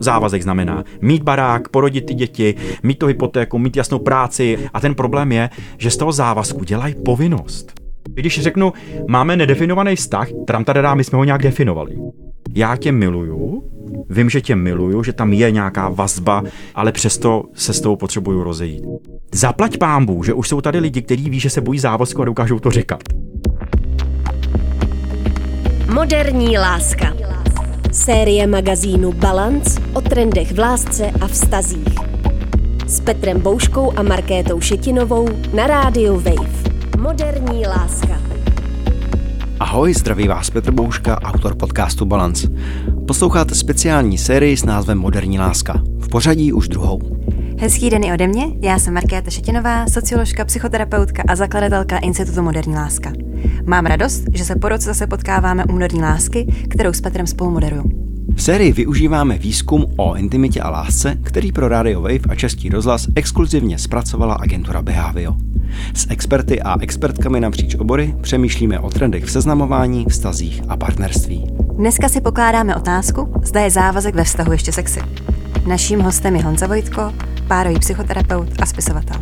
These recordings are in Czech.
Závazek znamená mít barák, porodit ty děti, mít to hypotéku, mít jasnou práci. A ten problém je, že z toho závazku dělají povinnost. Když řeknu, máme nedefinovaný vztah, tam tady my jsme ho nějak definovali. Já tě miluju, vím, že tě miluju, že tam je nějaká vazba, ale přesto se s tou potřebuju rozejít. Zaplať pámbu, že už jsou tady lidi, kteří ví, že se bojí závazku a dokážou to říkat. Moderní láska. Série magazínu Balance o trendech v lásce a vztazích. S Petrem Bouškou a Markétou Šetinovou na rádiu Wave. Moderní láska. Ahoj, zdraví vás Petr Bouška, autor podcastu Balance. Posloucháte speciální sérii s názvem Moderní láska. Pořadí už druhou. Hezký den i ode mě, já jsem Markéta Šetinová, socioložka, psychoterapeutka a zakladatelka Institutu Moderní láska. Mám radost, že se po roce zase potkáváme u Moderní lásky, kterou s Petrem spolu moderuju. V sérii využíváme výzkum o intimitě a lásce, který pro Radio Wave a Český rozhlas exkluzivně zpracovala agentura Behavio. S experty a expertkami napříč obory přemýšlíme o trendech v seznamování, vztazích a partnerství. Dneska si pokládáme otázku, zda je závazek ve vztahu ještě sexy. Naším hostem je Honza Vojtko, párový psychoterapeut a spisovatel.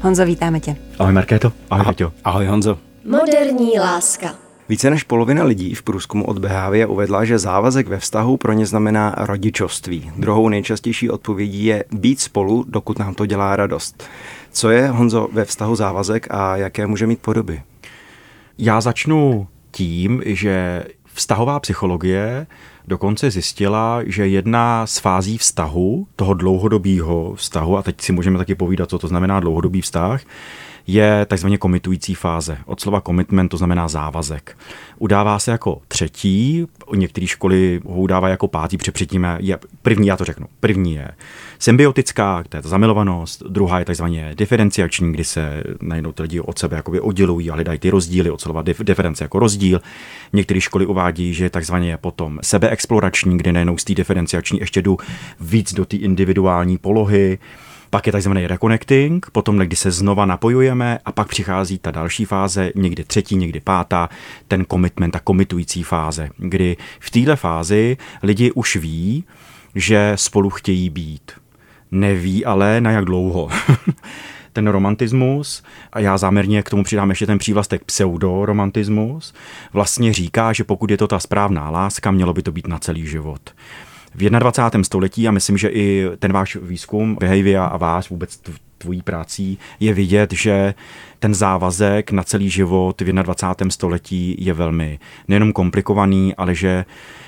Honzo, vítáme tě. Ahoj Markéto, ahoj Ahoj, ahoj Honzo. Moderní láska. Více než polovina lidí v průzkumu od Behavia uvedla, že závazek ve vztahu pro ně znamená rodičovství. Druhou nejčastější odpovědí je být spolu, dokud nám to dělá radost. Co je, Honzo, ve vztahu závazek a jaké může mít podoby? Já začnu tím, že vztahová psychologie dokonce zjistila, že jedna z fází vztahu, toho dlouhodobého vztahu, a teď si můžeme taky povídat, co to znamená dlouhodobý vztah, je takzvaně komitující fáze. Od slova commitment to znamená závazek. Udává se jako třetí, některé školy ho udávají jako pátý, protože předtím je, první, já to řeknu, první je symbiotická, to je ta zamilovanost, druhá je takzvaně diferenciační, kdy se najednou ty lidi od sebe jakoby oddělují a hledají ty rozdíly, od slova diference jako rozdíl. Některé školy uvádí, že je takzvaně potom sebeexplorační, kdy najednou z té diferenciační ještě jdu víc do té individuální polohy. Pak je takzvaný reconnecting, potom kdy se znova napojujeme a pak přichází ta další fáze, někdy třetí, někdy pátá, ten commitment, ta komitující fáze, kdy v této fázi lidi už ví, že spolu chtějí být. Neví ale na jak dlouho. ten romantismus, a já záměrně k tomu přidám ještě ten přívlastek pseudoromantismus, vlastně říká, že pokud je to ta správná láska, mělo by to být na celý život v 21. století a myslím, že i ten váš výzkum Behavia a váš vůbec tvojí prací je vidět, že ten závazek na celý život v 21. století je velmi nejenom komplikovaný, ale že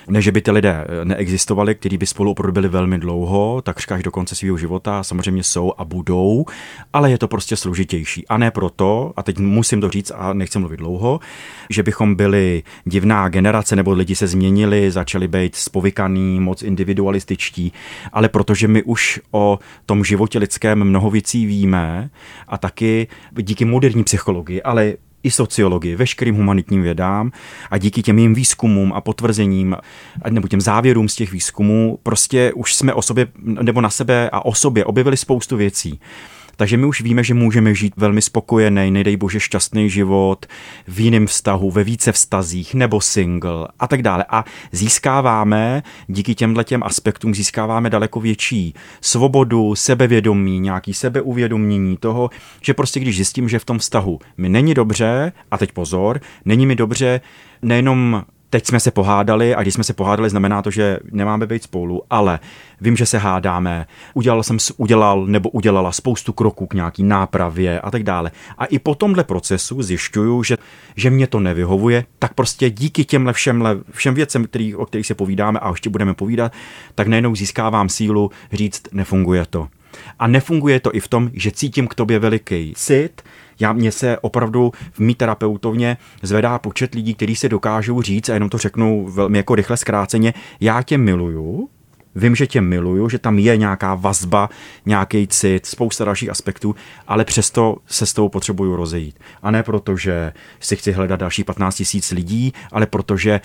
ne, že by ty lidé eh, neexistovali, kteří by spolu opravdu byli velmi dlouho, takřka až do konce svého života, samozřejmě jsou a budou, ale je to prostě složitější. A ne proto, a teď musím to říct a nechci mluvit dlouho, že bychom byli divná generace nebo lidi se změnili, začali být spovykaný, moc individualističtí, ale protože my už o tom životě lidském mnoho věcí víme a taky díky moderní psychologii, ale i sociologii, veškerým humanitním vědám a díky těm jim výzkumům a potvrzením nebo těm závěrům z těch výzkumů prostě už jsme o sobě nebo na sebe a o sobě objevili spoustu věcí. Takže my už víme, že můžeme žít velmi spokojený, nejdej bože šťastný život v jiném vztahu, ve více vztazích nebo single a tak dále. A získáváme díky těmhle těm aspektům získáváme daleko větší svobodu, sebevědomí, nějaký sebeuvědomění toho, že prostě když zjistím, že v tom vztahu mi není dobře, a teď pozor, není mi dobře nejenom teď jsme se pohádali a když jsme se pohádali, znamená to, že nemáme být spolu, ale vím, že se hádáme, udělal jsem, udělal nebo udělala spoustu kroků k nějaký nápravě a tak dále. A i po tomhle procesu zjišťuju, že, že mě to nevyhovuje, tak prostě díky těmhle všemhle, všem věcem, který, o kterých se povídáme a ještě budeme povídat, tak najednou získávám sílu říct, nefunguje to. A nefunguje to i v tom, že cítím k tobě veliký cit, já mě se opravdu v mý terapeutovně zvedá počet lidí, kteří se dokážou říct, a jenom to řeknu velmi jako rychle zkráceně, já tě miluju, Vím, že tě miluju, že tam je nějaká vazba, nějaký cit, spousta dalších aspektů, ale přesto se s tou potřebuju rozejít. A ne proto, že si chci hledat další 15 tisíc lidí, ale protože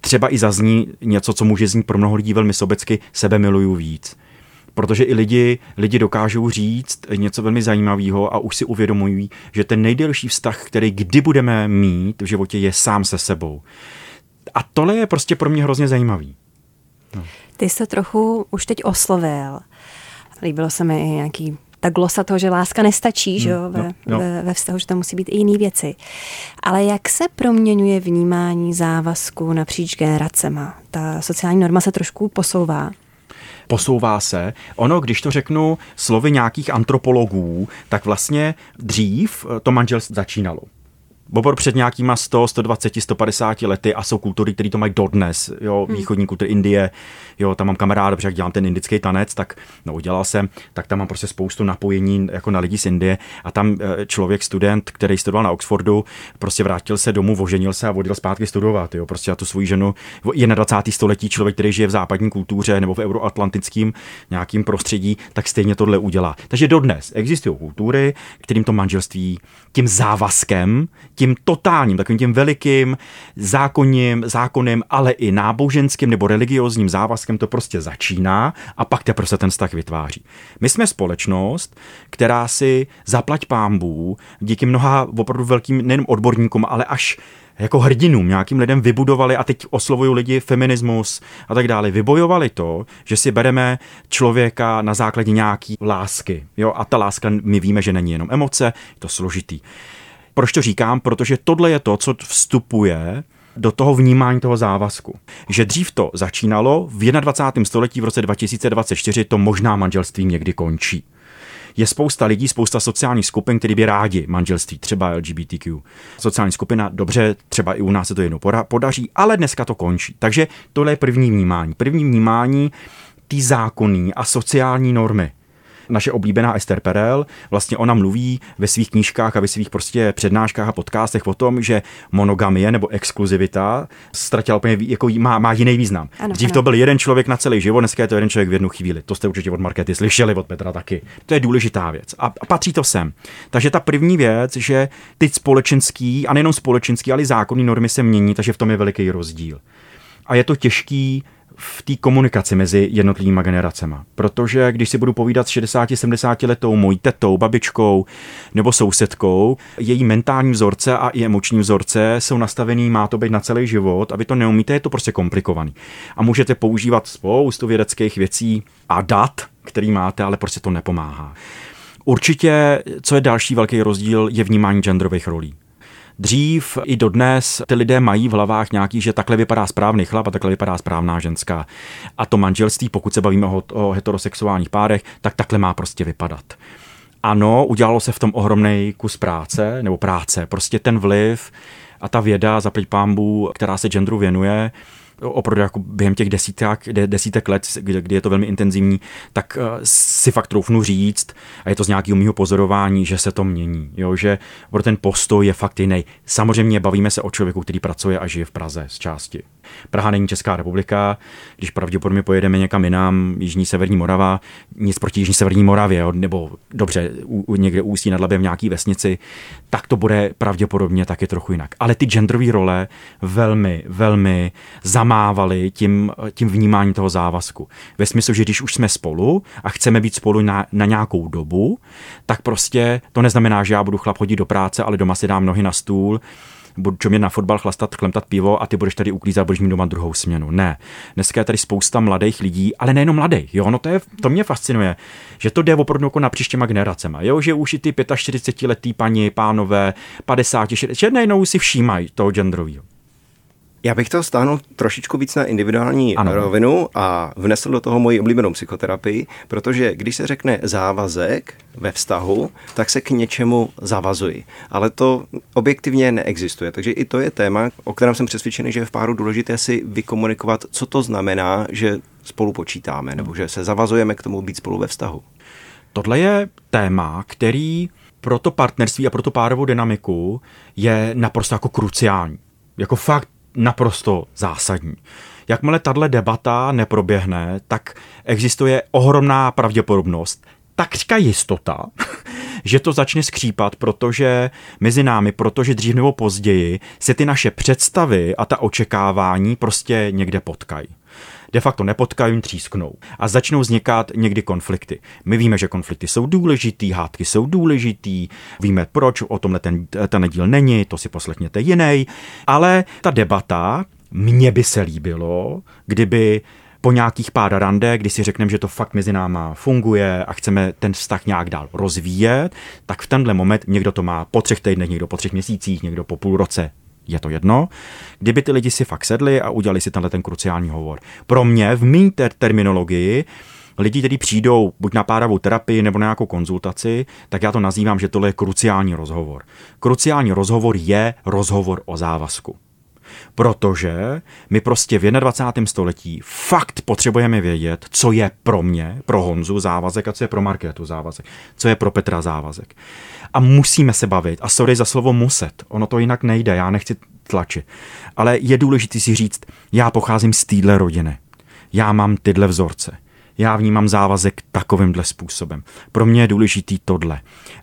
třeba i zazní něco, co může znít pro mnoho lidí velmi sobecky, sebe miluju víc protože i lidi, lidi dokážou říct něco velmi zajímavého a už si uvědomují, že ten nejdelší vztah, který kdy budeme mít v životě, je sám se sebou. A tohle je prostě pro mě hrozně zajímavý. No. Ty to trochu už teď oslovil. Líbilo se mi i nějaký ta glosa toho, že láska nestačí, že jo, hmm, ve, no, no. Ve, ve vztahu, že tam musí být i jiné věci. Ale jak se proměňuje vnímání závazku napříč generacema? Ta sociální norma se trošku posouvá posouvá se. Ono, když to řeknu slovy nějakých antropologů, tak vlastně dřív to manželství začínalo. Bobor před nějakýma 100, 120, 150 lety a jsou kultury, které to mají dodnes. Jo, hmm. východní kultury Indie, jo, tam mám kamaráda, protože jak dělám ten indický tanec, tak no, udělal jsem, tak tam mám prostě spoustu napojení jako na lidi z Indie a tam eh, člověk, student, který studoval na Oxfordu, prostě vrátil se domů, oženil se a odjel zpátky studovat. Jo, prostě a tu svoji ženu, je na 20. století člověk, který žije v západní kultuře nebo v euroatlantickém nějakým prostředí, tak stejně tohle udělá. Takže dodnes existují kultury, kterým to manželství tím závazkem, tím totálním, takovým tím velikým zákonním, zákonem, ale i náboženským nebo religiozním závazkem to prostě začíná a pak teprve se ten vztah vytváří. My jsme společnost, která si zaplať pámbů díky mnoha opravdu velkým nejen odborníkům, ale až jako hrdinům, nějakým lidem vybudovali, a teď oslovují lidi feminismus a tak dále, vybojovali to, že si bereme člověka na základě nějaký lásky. Jo? A ta láska, my víme, že není jenom emoce, je to složitý. Proč to říkám? Protože tohle je to, co vstupuje do toho vnímání toho závazku. Že dřív to začínalo, v 21. století v roce 2024 to možná manželství někdy končí. Je spousta lidí, spousta sociálních skupin, který by rádi manželství, třeba LGBTQ. Sociální skupina, dobře, třeba i u nás se to jednou podaří, ale dneska to končí. Takže tohle je první vnímání. První vnímání ty zákonní a sociální normy naše oblíbená Esther Perel, vlastně ona mluví ve svých knížkách a ve svých prostě přednáškách a podcastech o tom, že monogamie nebo exkluzivita ztratila úplně, jako má, má jiný význam. Ano, Dřív ano. to byl jeden člověk na celý život, dneska je to jeden člověk v jednu chvíli. To jste určitě od Markety slyšeli, od Petra taky. To je důležitá věc a, a patří to sem. Takže ta první věc, že ty společenský, a nejenom společenský, ale i zákonní normy se mění, takže v tom je veliký rozdíl. A je to těžký v té komunikaci mezi jednotlivými generacemi. Protože když si budu povídat s 60-70 letou mojí tetou, babičkou nebo sousedkou, její mentální vzorce a i emoční vzorce jsou nastavený, má to být na celý život a vy to neumíte, je to prostě komplikovaný. A můžete používat spoustu vědeckých věcí a dat, který máte, ale prostě to nepomáhá. Určitě, co je další velký rozdíl, je vnímání genderových rolí. Dřív i dodnes ty lidé mají v hlavách nějaký, že takhle vypadá správný chlap a takhle vypadá správná ženská. A to manželství, pokud se bavíme o, o heterosexuálních párech, tak takhle má prostě vypadat. Ano, udělalo se v tom ohromný kus práce, nebo práce, prostě ten vliv a ta věda, za pámbu, která se genderu věnuje, opravdu jako během těch desítek, desítek let, kdy, kdy je to velmi intenzivní, tak uh, si fakt troufnu říct, a je to z nějakého mého pozorování, že se to mění, jo, že ten postoj je fakt jiný. Samozřejmě bavíme se o člověku, který pracuje a žije v Praze z části. Praha není Česká republika, když pravděpodobně pojedeme někam jinam, Jižní Severní Morava, nic proti Jižní Severní Moravě, jo, nebo dobře, u, někde ústí nad Labem v nějaký vesnici, tak to bude pravděpodobně taky trochu jinak. Ale ty genderové role velmi, velmi zamávaly tím, tím vnímáním toho závazku. Ve smyslu, že když už jsme spolu a chceme být spolu na, na nějakou dobu, tak prostě to neznamená, že já budu chlap chodit do práce, ale doma si dám nohy na stůl, budu čumět na fotbal, chlastat, chlemtat pivo a ty budeš tady uklízet, budeš mít doma druhou směnu. Ne. Dneska je tady spousta mladých lidí, ale nejenom mladých. Jo, no to, je, to mě fascinuje, že to jde opravdu jako na příštěma generacema. Jo, že už i ty 45 letý paní, pánové, 50, 60, že najednou si všímají toho genderového. Já bych to stáhnul trošičku víc na individuální ano. rovinu a vnesl do toho moji oblíbenou psychoterapii, protože když se řekne závazek ve vztahu, tak se k něčemu zavazuji. Ale to objektivně neexistuje. Takže i to je téma, o kterém jsem přesvědčený, že je v páru důležité si vykomunikovat, co to znamená, že spolu počítáme, nebo že se zavazujeme k tomu být spolu ve vztahu. Tohle je téma, který pro to partnerství a pro tu párovou dynamiku je naprosto jako kruciální. Jako fakt naprosto zásadní. Jakmile tahle debata neproběhne, tak existuje ohromná pravděpodobnost, takřka jistota, že to začne skřípat, protože mezi námi, protože dřív nebo později se ty naše představy a ta očekávání prostě někde potkají de facto nepotkají, třísknou. A začnou vznikat někdy konflikty. My víme, že konflikty jsou důležitý, hádky jsou důležitý, víme proč, o tomhle ten, ten díl není, to si poslechněte jiný, ale ta debata Mně by se líbilo, kdyby po nějakých pár rande, kdy si řekneme, že to fakt mezi náma funguje a chceme ten vztah nějak dál rozvíjet, tak v tenhle moment někdo to má po třech týdnech, někdo po třech měsících, někdo po půl roce, je to jedno. Kdyby ty lidi si fakt sedli a udělali si tenhle ten kruciální hovor. Pro mě v mý ter- terminologii lidi, kteří přijdou buď na párovou terapii nebo na nějakou konzultaci, tak já to nazývám, že tohle je kruciální rozhovor. Kruciální rozhovor je rozhovor o závazku. Protože my prostě v 21. století fakt potřebujeme vědět, co je pro mě, pro Honzu závazek a co je pro Markétu závazek, co je pro Petra závazek. A musíme se bavit. A sorry za slovo muset. Ono to jinak nejde, já nechci tlačit. Ale je důležité si říct, já pocházím z téhle rodiny. Já mám tyhle vzorce já vnímám závazek takovýmhle způsobem. Pro mě je důležitý tohle.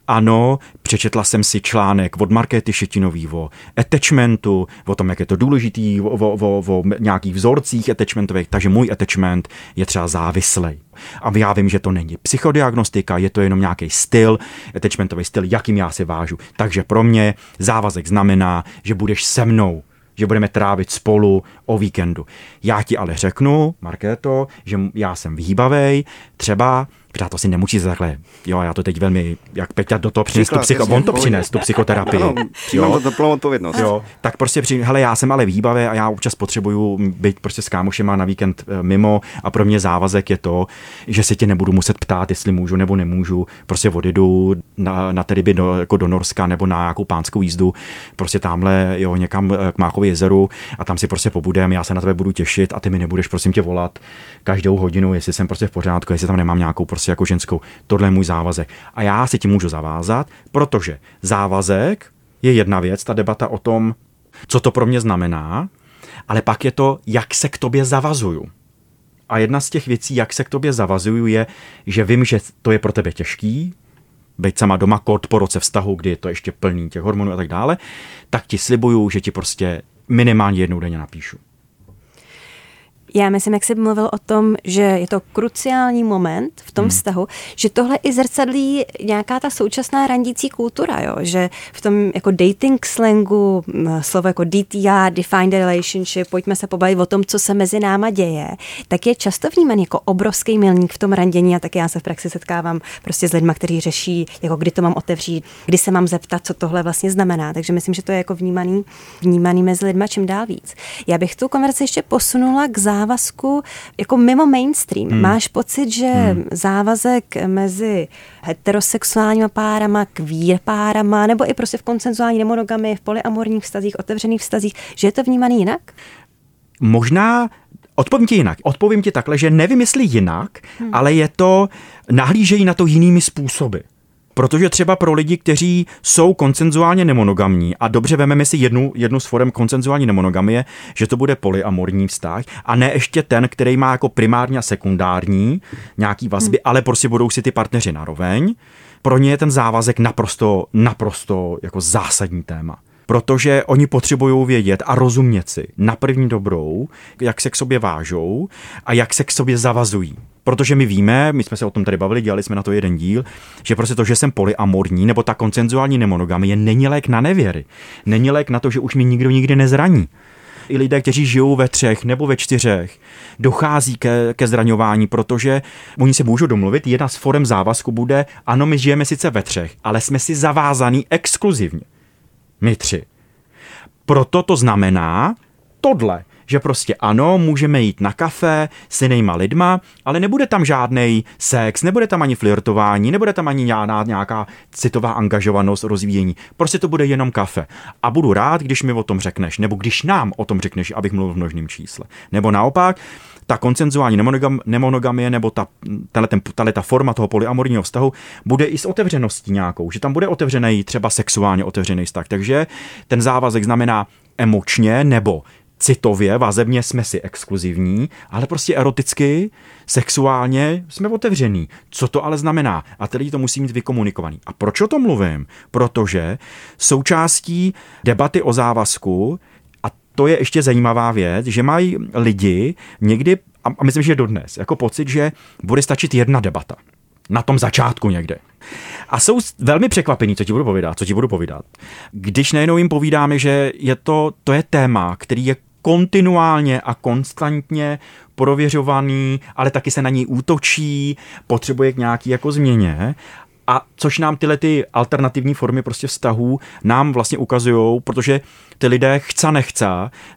Ano, přečetla jsem si článek od Markéty Šetinový o attachmentu, o tom, jak je to důležitý, o, o, o, o nějakých vzorcích attachmentových, takže můj attachment je třeba závislej. A já vím, že to není psychodiagnostika, je to jenom nějaký styl, attachmentový styl, jakým já si vážu. Takže pro mě závazek znamená, že budeš se mnou že budeme trávit spolu o víkendu. Já ti ale řeknu, Markéto, že já jsem výbavej, třeba Protože to si nemusí takhle, jo, já to teď velmi, jak Peťa do toho přines tu psycho, on to přines, tu psychoterapii. Ano, jo, to plnou odpovědnost. Jo, tak prostě při, hele, já jsem ale výbavé a já občas potřebuju být prostě s kámošema na víkend eh, mimo a pro mě závazek je to, že se tě nebudu muset ptát, jestli můžu nebo nemůžu, prostě odjedu na, na tedy do, jako do Norska nebo na nějakou pánskou jízdu, prostě tamhle, jo, někam eh, k Máchově jezeru a tam si prostě pobudem, já se na tebe budu těšit a ty mi nebudeš prosím tě volat každou hodinu, jestli jsem prostě v pořádku, jestli tam nemám nějakou prostě prostě jako ženskou, tohle je můj závazek. A já si tím můžu zavázat, protože závazek je jedna věc, ta debata o tom, co to pro mě znamená, ale pak je to, jak se k tobě zavazuju. A jedna z těch věcí, jak se k tobě zavazuju, je, že vím, že to je pro tebe těžký, být sama doma kort po roce vztahu, kdy je to ještě plný těch hormonů a tak dále, tak ti slibuju, že ti prostě minimálně jednou denně napíšu. Já myslím, jak jsi mluvil o tom, že je to kruciální moment v tom hmm. vztahu, že tohle i zrcadlí nějaká ta současná randící kultura, jo? že v tom jako dating slangu, slovo jako DTR, defined relationship, pojďme se pobavit o tom, co se mezi náma děje, tak je často vnímaný jako obrovský milník v tom randění a tak já se v praxi setkávám prostě s lidmi, kteří řeší, jako kdy to mám otevřít, kdy se mám zeptat, co tohle vlastně znamená. Takže myslím, že to je jako vnímaný, vnímaný mezi lidma čím dál víc. Já bych tu konverzi ještě posunula k závěru závazku jako mimo mainstream. Hmm. Máš pocit, že hmm. závazek mezi heterosexuálníma párama, queer párama, nebo i prostě v koncenzuální nemonogamy, v polyamorních vztazích, otevřených vztazích, že je to vnímaný jinak? Možná Odpovím ti jinak. Odpovím ti takhle, že nevím, jestli jinak, hmm. ale je to, nahlížejí na to jinými způsoby. Protože třeba pro lidi, kteří jsou koncenzuálně nemonogamní a dobře vememe si jednu, jednu z forem koncenzuální nemonogamie, že to bude polyamorní vztah a ne ještě ten, který má jako primární a sekundární nějaký vazby, hmm. ale prostě budou si ty partneři naroveň. Pro ně je ten závazek naprosto, naprosto jako zásadní téma protože oni potřebují vědět a rozumět si na první dobrou, jak se k sobě vážou a jak se k sobě zavazují. Protože my víme, my jsme se o tom tady bavili, dělali jsme na to jeden díl, že prostě to, že jsem polyamorní nebo ta koncenzuální nemonogamie není lék na nevěry. Není lék na to, že už mi nikdo nikdy nezraní i lidé, kteří žijou ve třech nebo ve čtyřech, dochází ke, ke zraňování, protože oni se můžou domluvit. Jedna z forem závazku bude, ano, my žijeme sice ve třech, ale jsme si zavázaní exkluzivně. My tři. Proto to znamená tohle, že prostě ano, můžeme jít na kafe s jinýma lidma, ale nebude tam žádný sex, nebude tam ani flirtování, nebude tam ani nějaká, nějaká citová angažovanost, rozvíjení. Prostě to bude jenom kafe. A budu rád, když mi o tom řekneš, nebo když nám o tom řekneš, abych mluvil v množném čísle. Nebo naopak, ta koncenzuální nemonogam, nemonogamie nebo ta, tahle, ten, tahle ta forma toho polyamorního vztahu bude i s otevřeností nějakou, že tam bude otevřený třeba sexuálně otevřený vztah. Takže ten závazek znamená emočně nebo citově, vazebně jsme si exkluzivní, ale prostě eroticky, sexuálně jsme otevření. Co to ale znamená? A tedy to musí mít vykomunikovaný. A proč o tom mluvím? Protože součástí debaty o závazku to je ještě zajímavá věc, že mají lidi někdy, a myslím, že dodnes, jako pocit, že bude stačit jedna debata. Na tom začátku někde. A jsou velmi překvapení, co ti budu povídat, co ti budu povídat. Když najednou jim povídáme, že je to, to je téma, který je kontinuálně a konstantně prověřovaný, ale taky se na něj útočí, potřebuje k nějaký jako změně a což nám tyhle ty alternativní formy prostě vztahů nám vlastně ukazují, protože ty lidé chce nechce,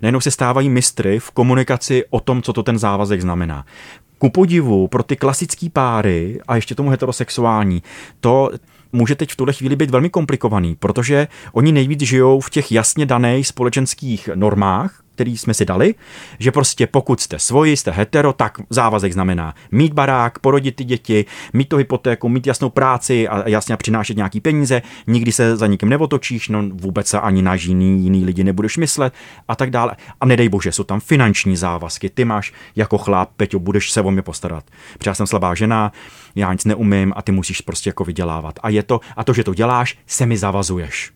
nejenom se stávají mistry v komunikaci o tom, co to ten závazek znamená. Ku podivu pro ty klasické páry a ještě tomu heterosexuální, to může teď v tuhle chvíli být velmi komplikovaný, protože oni nejvíc žijou v těch jasně daných společenských normách, který jsme si dali, že prostě pokud jste svoji, jste hetero, tak závazek znamená mít barák, porodit ty děti, mít to hypotéku, mít jasnou práci a jasně přinášet nějaký peníze, nikdy se za nikým neotočíš, no vůbec se ani na jiný, jiný lidi nebudeš myslet a tak dále. A nedej bože, jsou tam finanční závazky, ty máš jako chlap, Peťo, budeš se o mě postarat. Protože já jsem slabá žena, já nic neumím a ty musíš prostě jako vydělávat. A je to, a to, že to děláš, se mi zavazuješ.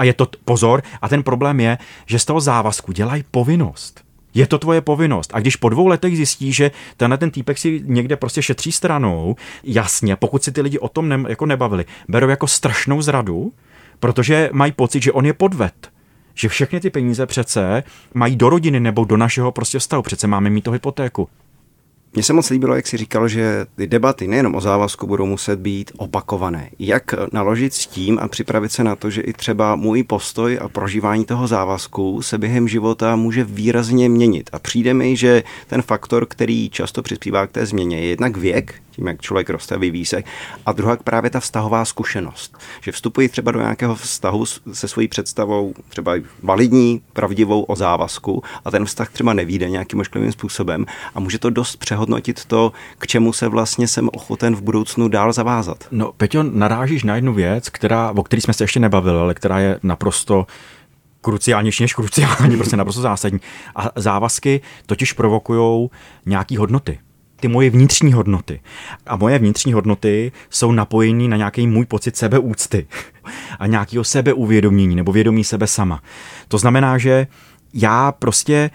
A je to pozor, a ten problém je, že z toho závazku dělají povinnost. Je to tvoje povinnost. A když po dvou letech zjistí, že tenhle ten týpek si někde prostě šetří stranou, jasně, pokud si ty lidi o tom ne, jako nebavili, berou jako strašnou zradu, protože mají pocit, že on je podved. Že všechny ty peníze přece mají do rodiny nebo do našeho prostě vztahu. Přece máme mít to hypotéku. Mně se moc líbilo, jak si říkal, že ty debaty nejenom o závazku budou muset být opakované. Jak naložit s tím a připravit se na to, že i třeba můj postoj a prožívání toho závazku se během života může výrazně měnit. A přijde mi, že ten faktor, který často přispívá k té změně, je jednak věk, tím, jak člověk roste, vyvíjí se. A druhá právě ta vztahová zkušenost. Že vstupují třeba do nějakého vztahu se svojí představou, třeba validní, pravdivou o závazku a ten vztah třeba nevíde nějakým ošklivým způsobem a může to dost přehodnotit to, k čemu se vlastně jsem ochoten v budoucnu dál zavázat. No, Peťo, narážíš na jednu věc, která, o které jsme se ještě nebavili, ale která je naprosto kruciálnější než kruciální, prostě naprosto zásadní. A závazky totiž provokují nějaký hodnoty ty moje vnitřní hodnoty. A moje vnitřní hodnoty jsou napojeny na nějaký můj pocit sebeúcty a nějakého sebeuvědomění nebo vědomí sebe sama. To znamená, že já prostě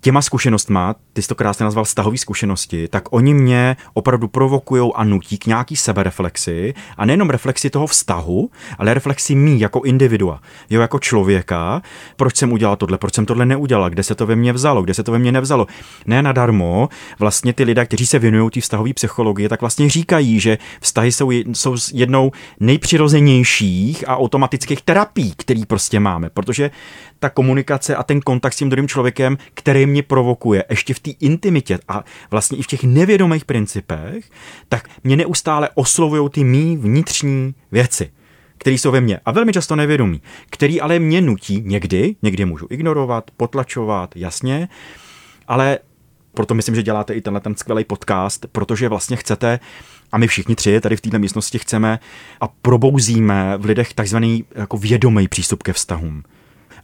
těma zkušenostma, ty jsi to krásně nazval vztahové zkušenosti, tak oni mě opravdu provokují a nutí k nějaký sebereflexi a nejenom reflexi toho vztahu, ale reflexi mý jako individua, jo, jako člověka, proč jsem udělal tohle, proč jsem tohle neudělal, kde se to ve mně vzalo, kde se to ve mně nevzalo. Ne nadarmo, vlastně ty lidé, kteří se věnují té vztahové psychologii, tak vlastně říkají, že vztahy jsou, jsou jednou nejpřirozenějších a automatických terapií, který prostě máme, protože ta komunikace a ten kontakt s tím druhým člověkem, který mě provokuje ještě v té intimitě a vlastně i v těch nevědomých principech, tak mě neustále oslovují ty mý vnitřní věci které jsou ve mně a velmi často nevědomí, který ale mě nutí někdy, někdy můžu ignorovat, potlačovat, jasně, ale proto myslím, že děláte i tenhle ten skvělý podcast, protože vlastně chcete, a my všichni tři tady v této místnosti chceme a probouzíme v lidech takzvaný jako vědomý přístup ke vztahům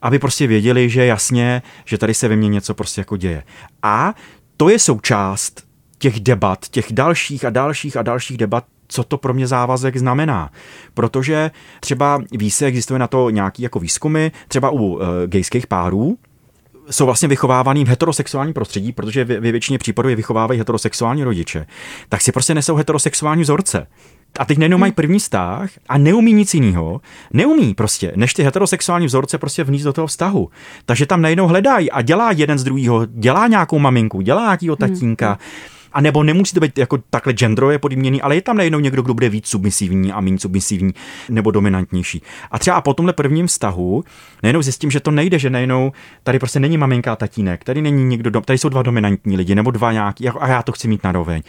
aby prostě věděli, že jasně, že tady se ve mně něco prostě jako děje. A to je součást těch debat, těch dalších a dalších a dalších debat, co to pro mě závazek znamená. Protože třeba ví se, existuje na to nějaký jako výzkumy, třeba u e, gejských párů, jsou vlastně vychovávaný v heterosexuálním prostředí, protože ve většině případů je vychovávají heterosexuální rodiče, tak si prostě nesou heterosexuální vzorce a teď najednou mají hmm. první vztah a neumí nic jiného. Neumí prostě, než ty heterosexuální vzorce prostě vníst do toho vztahu. Takže tam najednou hledají a dělá jeden z druhého, dělá nějakou maminku, dělá nějakýho hmm, tatínka. Hmm. A nebo nemusí to být jako takhle genderově podmíněný, ale je tam najednou někdo, kdo bude víc submisivní a méně submisivní nebo dominantnější. A třeba po tomhle prvním vztahu najednou zjistím, že to nejde, že najednou tady prostě není maminka a tatínek, tady není někdo, tady jsou dva dominantní lidi nebo dva nějaký, a já to chci mít naroveň.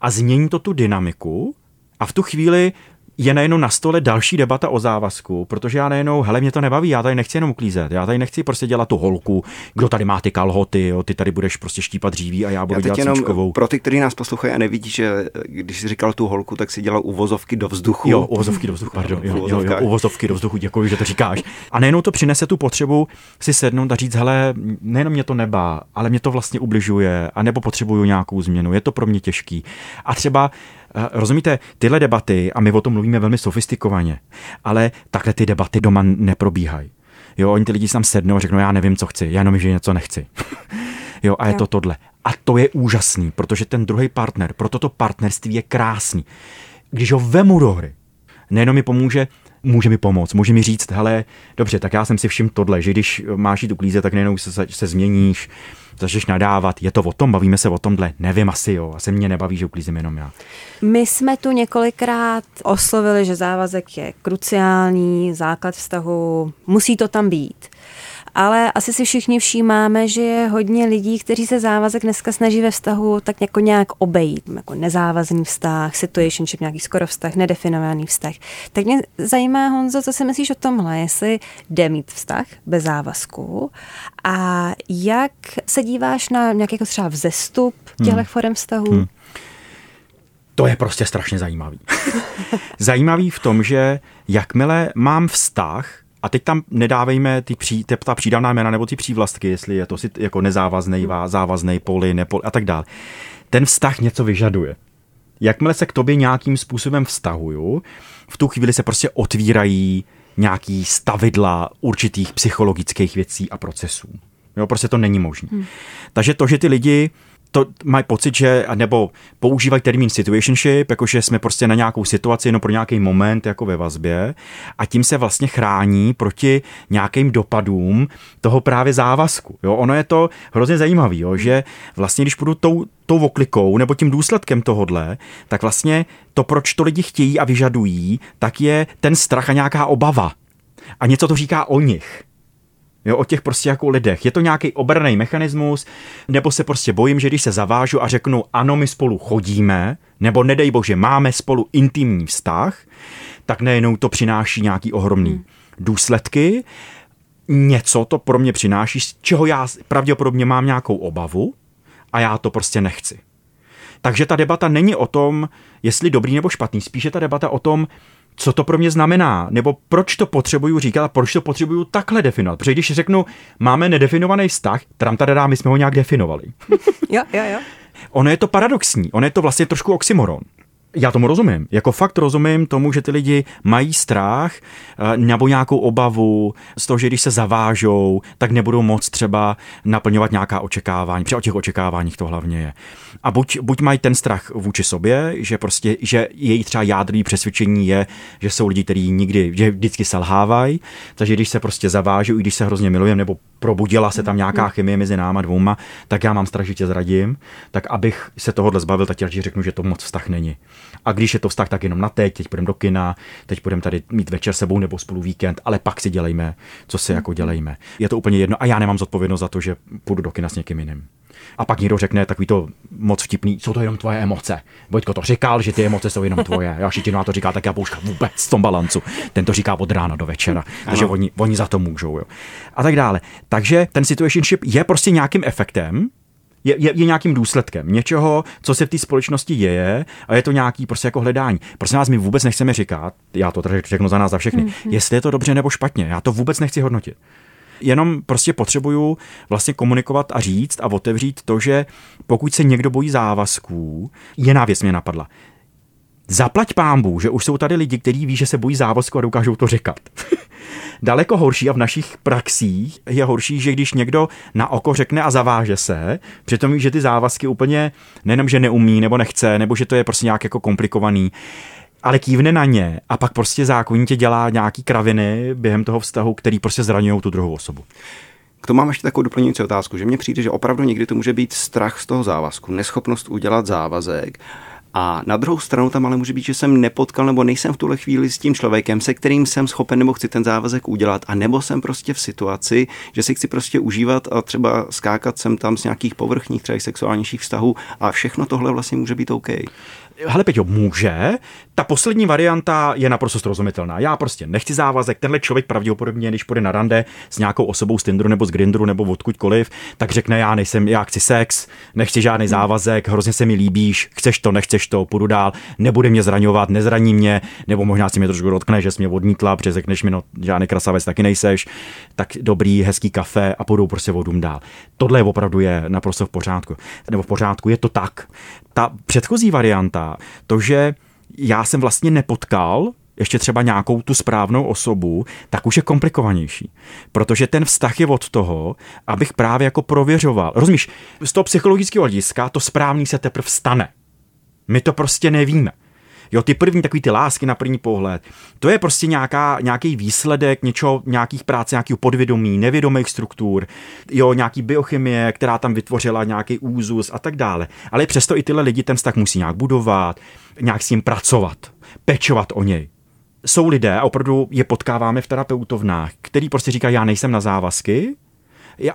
A změní to tu dynamiku, a v tu chvíli je najednou na stole další debata o závazku, protože já najednou, hele, mě to nebaví, já tady nechci jenom uklízet, já tady nechci prostě dělat tu holku, kdo tady má ty kalhoty, jo, ty tady budeš prostě štípat dříví a já budu já dělat jenom. Pro ty, kteří nás poslouchají a nevidí, že když jsi říkal tu holku, tak si dělal uvozovky do vzduchu. Jo, uvozovky do vzduchu, pardon, jo, jo, jo, uvozovky do vzduchu, děkuji, že to říkáš. A nejenom to přinese tu potřebu si sednout a říct, hele, nejenom mě to nebá, ale mě to vlastně ubližuje, a nebo potřebuju nějakou změnu, je to pro mě těžký. A třeba Rozumíte, tyhle debaty, a my o tom mluvíme velmi sofistikovaně, ale takhle ty debaty doma neprobíhají. Jo, oni ty lidi tam sednou a řeknou, já nevím, co chci, já jenom, že něco nechci. jo, a je to tohle. A to je úžasný, protože ten druhý partner, proto to partnerství je krásný. Když ho vemu do hry, nejenom mi pomůže může mi pomoct, může mi říct, hele, dobře, tak já jsem si všim tohle, že když máš jít uklízet, tak nejenom se, se změníš, začneš nadávat, je to o tom, bavíme se o tomhle, nevím asi jo, asi mě nebaví, že uklízím jenom já. My jsme tu několikrát oslovili, že závazek je kruciální, základ vztahu, musí to tam být ale asi si všichni všímáme, že je hodně lidí, kteří se závazek dneska snaží ve vztahu tak jako nějak obejít, jako nezávazný vztah, situationship, nějaký skoro vztah, nedefinovaný vztah. Tak mě zajímá, Honzo, co si myslíš o tomhle, jestli jde mít vztah bez závazku a jak se díváš na nějaký jako třeba vzestup těchto hmm. forem vztahu? Hmm. To je prostě strašně zajímavý. zajímavý v tom, že jakmile mám vztah, a teď tam nedávejme ty pří, ta přídavná jména nebo ty přívlastky, jestli je to si jako nezávazný, závazný, poli, nepoli a tak dále. Ten vztah něco vyžaduje. Jakmile se k tobě nějakým způsobem vztahuju, v tu chvíli se prostě otvírají nějaký stavidla určitých psychologických věcí a procesů. Jo, prostě to není možné. Hmm. Takže to, že ty lidi to mají pocit, že, nebo používají termín situationship, jakože jsme prostě na nějakou situaci, jenom pro nějaký moment jako ve vazbě a tím se vlastně chrání proti nějakým dopadům toho právě závazku. Jo? Ono je to hrozně zajímavé, že vlastně když půjdu tou, tou oklikou nebo tím důsledkem tohodle, tak vlastně to, proč to lidi chtějí a vyžadují, tak je ten strach a nějaká obava. A něco to říká o nich. Jo, o těch prostě jako lidech. Je to nějaký obrný mechanismus, nebo se prostě bojím, že když se zavážu a řeknu, ano, my spolu chodíme, nebo nedej bože, máme spolu intimní vztah, tak nejenom to přináší nějaký ohromný hmm. důsledky, něco to pro mě přináší, z čeho já pravděpodobně mám nějakou obavu a já to prostě nechci. Takže ta debata není o tom, jestli dobrý nebo špatný, spíše ta debata o tom, co to pro mě znamená, nebo proč to potřebuju říkat a proč to potřebuju takhle definovat. Protože když řeknu, máme nedefinovaný vztah, tam tady my jsme ho nějak definovali. jo, jo, jo. Ono je to paradoxní, ono je to vlastně trošku oxymoron. Já tomu rozumím. Jako fakt rozumím tomu, že ty lidi mají strach eh, nebo nějakou obavu z toho, že když se zavážou, tak nebudou moc třeba naplňovat nějaká očekávání. Protože o těch očekáváních to hlavně je. A buď, buď mají ten strach vůči sobě, že prostě, že její třeba jádrový přesvědčení je, že jsou lidi, kteří nikdy, že vždycky selhávají, takže když se prostě zavážou, i když se hrozně milujeme, nebo probudila se tam nějaká chemie mezi náma dvouma, tak já mám strach, že tě zradím, tak abych se tohohle zbavil, tak ti řeknu, že to moc vztah není. A když je to vztah, tak jenom na teď, teď půjdeme do kina, teď budeme tady mít večer sebou nebo spolu víkend, ale pak si dělejme, co si jako dělejme. Je to úplně jedno a já nemám zodpovědnost za to, že půjdu do kina s někým jiným. A pak někdo řekne takový to moc vtipný, jsou to jenom tvoje emoce. Vojtko to říkal, že ty emoce jsou jenom tvoje. Já Šitinu to říká, tak já pouška vůbec v tom balancu. Ten to říká od rána do večera. Takže oni, oni za to můžou. Jo. A tak dále. Takže ten situationship je prostě nějakým efektem, je, je, je nějakým důsledkem něčeho, co se v té společnosti děje a je to nějaký prostě jako hledání. Prosím vás, my vůbec nechceme říkat, já to tady řeknu za nás za všechny, mm-hmm. jestli je to dobře nebo špatně. Já to vůbec nechci hodnotit. Jenom prostě potřebuju vlastně komunikovat a říct a otevřít to, že pokud se někdo bojí závazků, jiná věc mě napadla. Zaplať pámbu, že už jsou tady lidi, kteří ví, že se bojí závazku a dokážou to říkat. Daleko horší a v našich praxích je horší, že když někdo na oko řekne a zaváže se, přitom ví, že ty závazky úplně nejenom, že neumí nebo nechce, nebo že to je prostě nějak jako komplikovaný, ale kývne na ně a pak prostě zákonitě dělá nějaký kraviny během toho vztahu, který prostě zraňují tu druhou osobu. K tomu mám ještě takovou doplňující otázku, že mně přijde, že opravdu někdy to může být strach z toho závazku, neschopnost udělat závazek a na druhou stranu tam ale může být, že jsem nepotkal nebo nejsem v tuhle chvíli s tím člověkem, se kterým jsem schopen nebo chci ten závazek udělat, a nebo jsem prostě v situaci, že si chci prostě užívat a třeba skákat sem tam z nějakých povrchních, třeba sexuálnějších vztahů a všechno tohle vlastně může být OK hele Peťo, může. Ta poslední varianta je naprosto srozumitelná. Já prostě nechci závazek. Tenhle člověk pravděpodobně, když půjde na rande s nějakou osobou z Tinderu nebo z Grindru nebo odkudkoliv, tak řekne, já nejsem, já chci sex, nechci žádný hmm. závazek, hrozně se mi líbíš, chceš to, nechceš to, půjdu dál, nebude mě zraňovat, nezraní mě, nebo možná si mě trošku dotkne, že jsi mě odmítla, protože řekneš mi, no žádný krasavec taky nejseš, tak dobrý, hezký kafe a půjdou prostě vodům dál. Tohle je opravdu je naprosto v pořádku. Nebo v pořádku, je to tak. Ta předchozí varianta, to, že já jsem vlastně nepotkal ještě třeba nějakou tu správnou osobu, tak už je komplikovanější. Protože ten vztah je od toho, abych právě jako prověřoval. Rozumíš, z toho psychologického hlediska to správný se teprve stane. My to prostě nevíme. Jo, ty první takový ty lásky na první pohled, to je prostě nějaká, nějaký výsledek něčeho, nějakých práce, nějakého podvědomí, nevědomých struktur, jo, nějaký biochemie, která tam vytvořila nějaký úzus a tak dále. Ale přesto i tyhle lidi ten vztah musí nějak budovat, nějak s ním pracovat, pečovat o něj jsou lidé, a opravdu je potkáváme v terapeutovnách, který prostě říkají, já nejsem na závazky,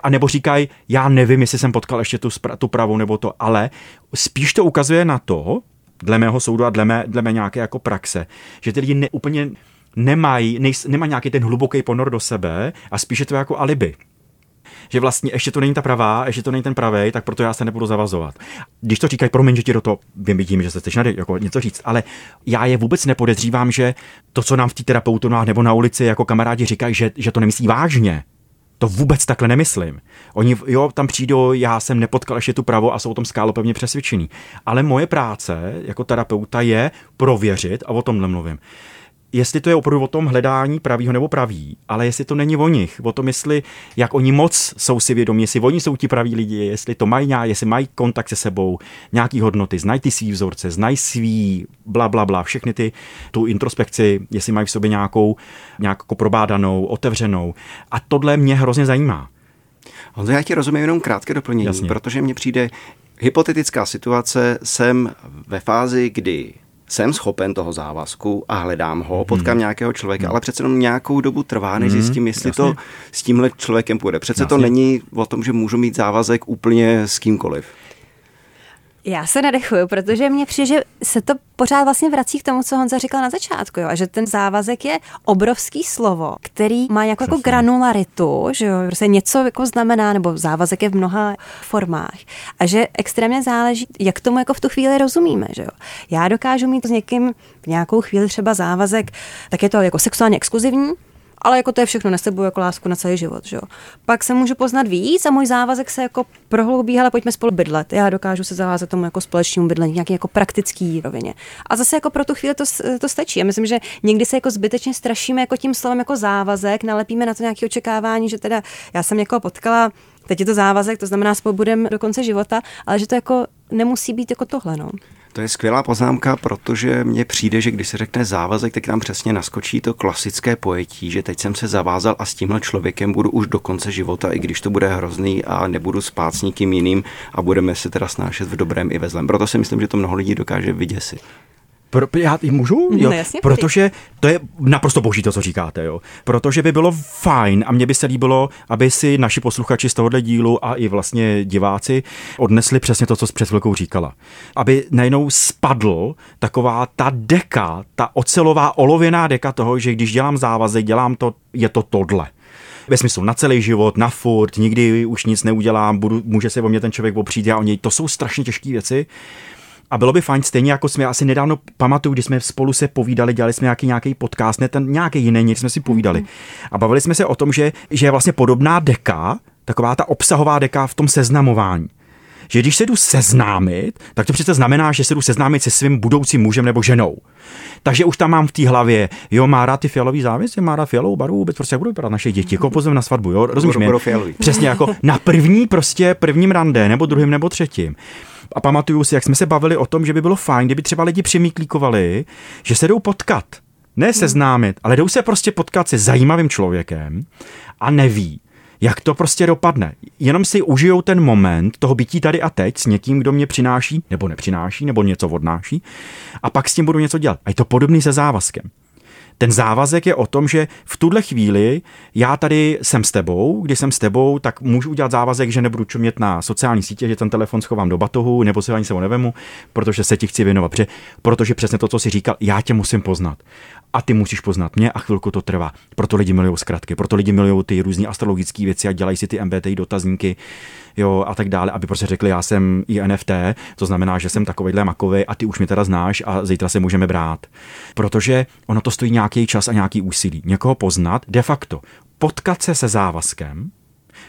a nebo říkají, já nevím, jestli jsem potkal ještě tu, tu pravou nebo to, ale spíš to ukazuje na to, dle mého soudu a dle mé, dle mé nějaké jako praxe, že ty lidi ne, úplně nemají, nej, nemají nějaký ten hluboký ponor do sebe a spíše to jako alibi že vlastně ještě to není ta pravá, ještě to není ten pravý, tak proto já se nebudu zavazovat. Když to říkají, promiň, že ti do toho vím, že se chceš jako něco říct, ale já je vůbec nepodezřívám, že to, co nám v té terapeutu nebo na ulici jako kamarádi říkají, že, že to nemyslí vážně. To vůbec takhle nemyslím. Oni, jo, tam přijdou, já jsem nepotkal ještě tu pravo a jsou o tom skálopevně přesvědčený. Ale moje práce jako terapeuta je prověřit, a o tomhle mluvím, jestli to je opravdu o tom hledání pravýho nebo pravý, ale jestli to není o nich, o tom, jestli jak oni moc jsou si vědomí, jestli oni jsou ti praví lidi, jestli to mají nějak, jestli mají kontakt se sebou, nějaký hodnoty, znají ty svý vzorce, znají svý bla, bla, bla, všechny ty, tu introspekci, jestli mají v sobě nějakou, nějakou probádanou, otevřenou. A tohle mě hrozně zajímá. Honzo, já ti rozumím jenom krátké doplnění, Jasně. protože mně přijde hypotetická situace, jsem ve fázi, kdy jsem schopen toho závazku a hledám ho, potkám hmm. nějakého člověka, hmm. ale přece jenom nějakou dobu trvá, než hmm. zjistím, jestli Jasně. to s tímhle člověkem půjde. Přece Jasně. to není o tom, že můžu mít závazek úplně s kýmkoliv. Já se nadechuju, protože mně přijde, že se to pořád vlastně vrací k tomu, co Honza říkal na začátku, jo, a že ten závazek je obrovský slovo, který má jako, jako granularitu, že jo, prostě něco jako znamená, nebo závazek je v mnoha formách a že extrémně záleží, jak tomu jako v tu chvíli rozumíme, že jo. Já dokážu mít s někým v nějakou chvíli třeba závazek, tak je to jako sexuálně exkluzivní, ale jako to je všechno, nesebu jako lásku na celý život, že jo. Pak se můžu poznat víc a můj závazek se jako prohloubí, ale pojďme spolu bydlet. Já dokážu se zavázat tomu jako společnému bydlení, nějaký jako praktický rovině. A zase jako pro tu chvíli to, to stačí. Já myslím, že někdy se jako zbytečně strašíme jako tím slovem jako závazek, nalepíme na to nějaké očekávání, že teda já jsem jako potkala teď je to závazek, to znamená spolu budeme do konce života, ale že to jako nemusí být jako tohle, no. To je skvělá poznámka, protože mně přijde, že když se řekne závazek, tak nám přesně naskočí to klasické pojetí, že teď jsem se zavázal a s tímhle člověkem budu už do konce života, i když to bude hrozný a nebudu spát s nikým jiným a budeme se teda snášet v dobrém i ve zlém. Proto si myslím, že to mnoho lidí dokáže vyděsit. Pro, já můžu? Jo? No, jasně, Protože to je naprosto boží to, co říkáte. Jo? Protože by bylo fajn a mně by se líbilo, aby si naši posluchači z tohohle dílu a i vlastně diváci odnesli přesně to, co jsi před chvilkou říkala. Aby najednou spadl taková ta deka, ta ocelová olověná deka toho, že když dělám závazek, dělám to, je to tohle ve smyslu na celý život, na furt, nikdy už nic neudělám, budu, může se o mě ten člověk opřít, já o něj. To jsou strašně těžké věci a bylo by fajn, stejně jako jsme asi nedávno pamatuju, když jsme spolu se povídali, dělali jsme nějaký, nějaký podcast, ne ten nějaký jiný, něco jsme si povídali. A bavili jsme se o tom, že, že je vlastně podobná deka, taková ta obsahová deka v tom seznamování že když se jdu seznámit, tak to přece znamená, že se jdu seznámit se svým budoucím mužem nebo ženou. Takže už tam mám v té hlavě, jo, má rád ty fialový závěsy, má rád fialovou barvu, vůbec prostě jak budou vypadat naše děti, jako pozvem na svatbu, jo, rozumíš mě? Přesně jako na první prostě prvním rande, nebo druhým, nebo třetím. A pamatuju si, jak jsme se bavili o tom, že by bylo fajn, kdyby třeba lidi přemýklíkovali, že se jdou potkat. Ne seznámit, ale jdou se prostě potkat se zajímavým člověkem a neví, jak to prostě dopadne. Jenom si užijou ten moment toho bytí tady a teď s někým, kdo mě přináší, nebo nepřináší, nebo něco odnáší, a pak s tím budu něco dělat. A je to podobný se závazkem. Ten závazek je o tom, že v tuhle chvíli já tady jsem s tebou, když jsem s tebou, tak můžu udělat závazek, že nebudu čumět na sociální sítě, že ten telefon schovám do batohu, nebo se ani se ho nevemu, protože se ti chci věnovat. Protože, protože přesně to, co jsi říkal, já tě musím poznat a ty musíš poznat mě a chvilku to trvá. Proto lidi milují zkratky, proto lidi milují ty různé astrologické věci a dělají si ty MBTI dotazníky jo, a tak dále, aby prostě řekli, já jsem INFT, to znamená, že jsem takovejhle makový a ty už mě teda znáš a zítra se můžeme brát. Protože ono to stojí nějaký čas a nějaký úsilí. Někoho poznat, de facto potkat se se závazkem,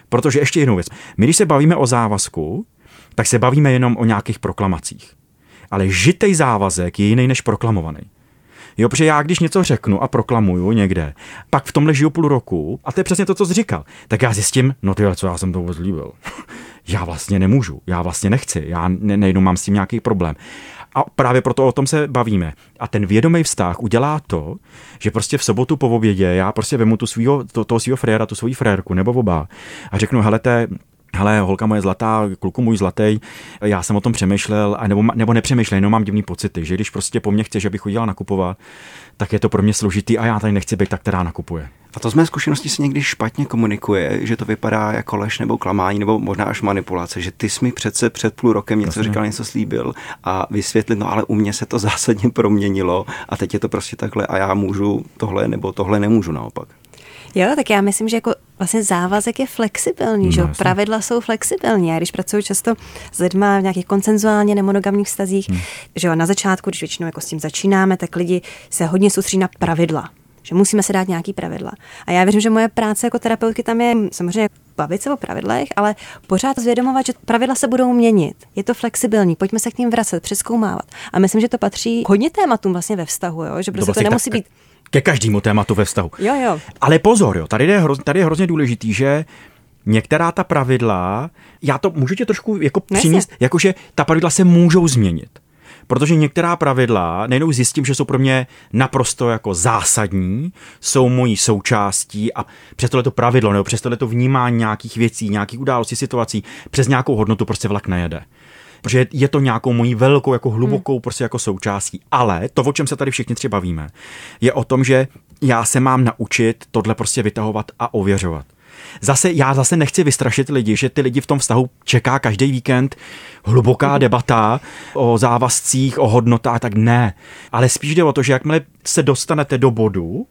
protože ještě jednou věc. My, když se bavíme o závazku, tak se bavíme jenom o nějakých proklamacích. Ale žitej závazek je jiný než proklamovaný. Jo, protože já když něco řeknu a proklamuju někde, pak v tomhle žiju půl roku, a to je přesně to, co jsi říkal, tak já zjistím, no ty, co já jsem to vůbec já vlastně nemůžu, já vlastně nechci, já ne, nejenom mám s tím nějaký problém. A právě proto o tom se bavíme. A ten vědomý vztah udělá to, že prostě v sobotu po obědě já prostě vemu tu svýho, to, toho svého fréra, tu svoji frérku nebo oba a řeknu, hele, hele, holka moje zlatá, kluku můj zlatý, já jsem o tom přemýšlel, a nebo, nebo nepřemýšlel, jenom mám divný pocity, že když prostě po mně chceš, abych chodila nakupovat, tak je to pro mě složitý a já tady nechci být ta, která nakupuje. A to z mé zkušenosti se někdy špatně komunikuje, že to vypadá jako lež nebo klamání nebo možná až manipulace, že ty jsi mi přece před půl rokem něco říkal, něco slíbil a vysvětlit, no ale u mě se to zásadně proměnilo a teď je to prostě takhle a já můžu tohle nebo tohle nemůžu naopak. Jo, tak já myslím, že jako vlastně závazek je flexibilní, no, že jo? pravidla jsou flexibilní. Já když pracuji často s lidmi v nějakých koncenzuálně nemonogamních vztazích, hmm. že jo, na začátku, když většinou jako s tím začínáme, tak lidi se hodně soustředí na pravidla že musíme se dát nějaký pravidla. A já věřím, že moje práce jako terapeutky tam je samozřejmě bavit se o pravidlech, ale pořád zvědomovat, že pravidla se budou měnit. Je to flexibilní, pojďme se k ním vracet, přeskoumávat. A myslím, že to patří hodně tématům vlastně ve vztahu, jo? že prostě to, vlastně to nemusí tak, být ke každému tématu ve vztahu. Jo, jo. Ale pozor, jo, tady je, hroz, tady je hrozně důležitý, že některá ta pravidla, já to můžu tě trošku jako přinést, jakože ta pravidla se můžou změnit. Protože některá pravidla nejenom zjistím, že jsou pro mě naprosto jako zásadní, jsou mojí součástí a přes tohle to pravidlo nebo přes tohle to vnímání nějakých věcí, nějakých událostí, situací, přes nějakou hodnotu prostě vlak nejede protože je to nějakou mojí velkou, jako hlubokou hmm. prostě jako součástí. Ale to, o čem se tady všichni třeba bavíme, je o tom, že já se mám naučit tohle prostě vytahovat a ověřovat. Zase, já zase nechci vystrašit lidi, že ty lidi v tom vztahu čeká každý víkend hluboká hmm. debata o závazcích, o hodnotách, tak ne. Ale spíš jde o to, že jakmile se dostanete do bodu,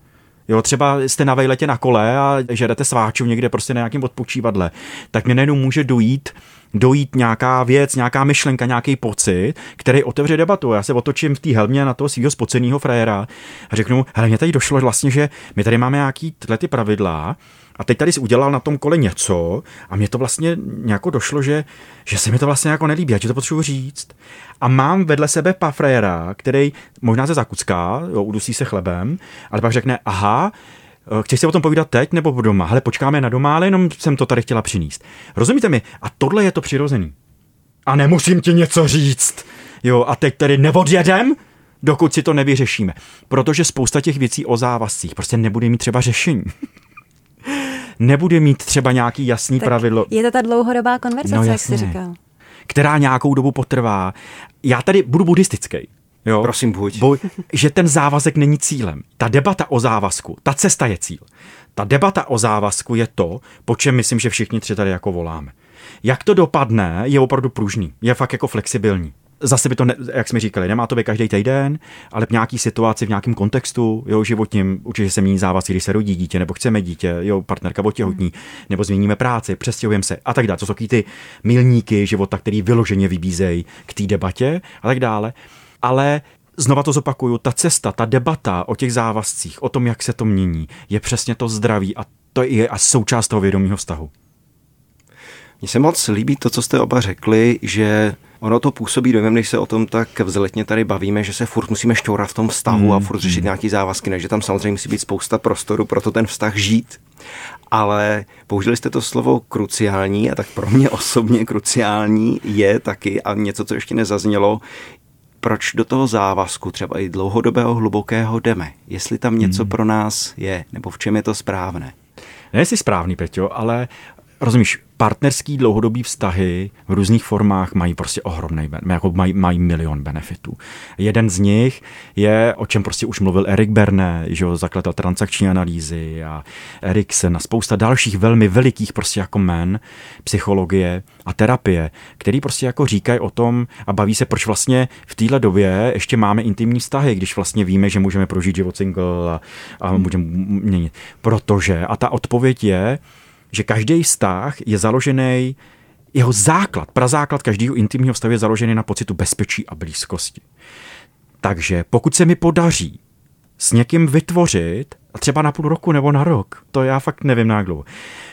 Jo, třeba jste na vejletě na kole a žerete sváču někde prostě na nějakém odpočívadle, tak mě nejenom může dojít dojít nějaká věc, nějaká myšlenka, nějaký pocit, který otevře debatu. Já se otočím v té helmě na toho svého spoceného frajera a řeknu, hele, mě tady došlo vlastně, že my tady máme nějaký tyhle ty pravidla a teď tady jsi udělal na tom kole něco a mě to vlastně nějako došlo, že, že se mi to vlastně jako nelíbí, já ti to potřebuji říct. A mám vedle sebe pafrajera, který možná se zakucká, jo, udusí se chlebem, ale pak řekne, aha, Eh, Chceš si o tom povídat teď nebo doma? Hele, počkáme na doma, ale jenom jsem to tady chtěla přinést. Rozumíte mi? A tohle je to přirozený. A nemusím ti něco říct. Jo, a teď tedy neodjedem, dokud si to nevyřešíme. Protože spousta těch věcí o závazcích prostě nebude mít třeba řešení. nebude mít třeba nějaký jasný tak pravidlo. Je to ta dlouhodobá konverzace, no, jak jsi říkal. Která nějakou dobu potrvá. Já tady budu buddhistický. Jo? Prosím, buď. Bo, že ten závazek není cílem. Ta debata o závazku, ta cesta je cíl. Ta debata o závazku je to, po čem myslím, že všichni tři tady jako voláme. Jak to dopadne, je opravdu pružný, je fakt jako flexibilní. Zase by to, ne, jak jsme říkali, nemá to být každý týden, ale v nějaký situaci, v nějakém kontextu, jo, životním, určitě se mění závazky, když se rodí dítě, nebo chceme dítě, jo, partnerka otěhotní, nebo změníme práci, přestěhujeme se a tak dále. To jsou ty milníky života, který vyloženě vybízejí k té debatě a tak dále ale znova to zopakuju, ta cesta, ta debata o těch závazcích, o tom, jak se to mění, je přesně to zdraví a to je a součást toho vědomího vztahu. Mně se moc líbí to, co jste oba řekli, že ono to působí dojmem, když se o tom tak vzletně tady bavíme, že se furt musíme šťourat v tom vztahu mm. a furt řešit mm. nějaký závazky, takže tam samozřejmě musí být spousta prostoru pro to ten vztah žít. Ale použili jste to slovo kruciální a tak pro mě osobně kruciální je taky a něco, co ještě nezaznělo, proč do toho závazku, třeba i dlouhodobého, hlubokého jdeme. Jestli tam něco hmm. pro nás je, nebo v čem je to správné. Ne, jsi správný, Peťo, ale rozumíš, partnerský dlouhodobý vztahy v různých formách mají prostě ohromný, jako mají, mají milion benefitů. Jeden z nich je, o čem prostě už mluvil Erik Berne, že jo, zakladatel transakční analýzy a Eriksen a spousta dalších velmi velikých prostě jako men, psychologie a terapie, který prostě jako říkají o tom a baví se, proč vlastně v téhle době ještě máme intimní vztahy, když vlastně víme, že můžeme prožít život single a, a můžeme měnit. Protože, a ta odpověď je, že každý vztah je založený, jeho základ, prazáklad každého intimního vztahu je založený na pocitu bezpečí a blízkosti. Takže pokud se mi podaří s někým vytvořit, třeba na půl roku nebo na rok, to já fakt nevím na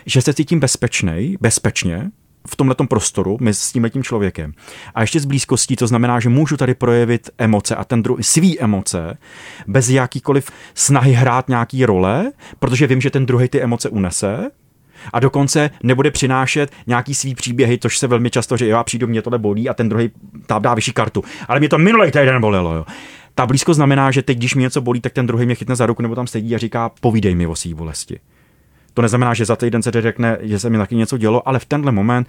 že se cítím bezpečnej, bezpečně, v tomhle prostoru my s tímhle tím člověkem. A ještě s blízkostí, to znamená, že můžu tady projevit emoce a ten druhý svý emoce bez jakýkoliv snahy hrát nějaký role, protože vím, že ten druhý ty emoce unese A dokonce nebude přinášet nějaký svý příběhy, což se velmi často, že já přijdu, mě tohle bolí a ten druhý tam dá vyšší kartu. Ale mě to minulý týden bolelo. Jo. Ta blízko znamená, že teď, když mě něco bolí, tak ten druhý mě chytne za ruku nebo tam sedí a říká, povídej mi o svý bolesti. To neznamená, že za týden se řekne, že se mi taky něco dělo, ale v tenhle moment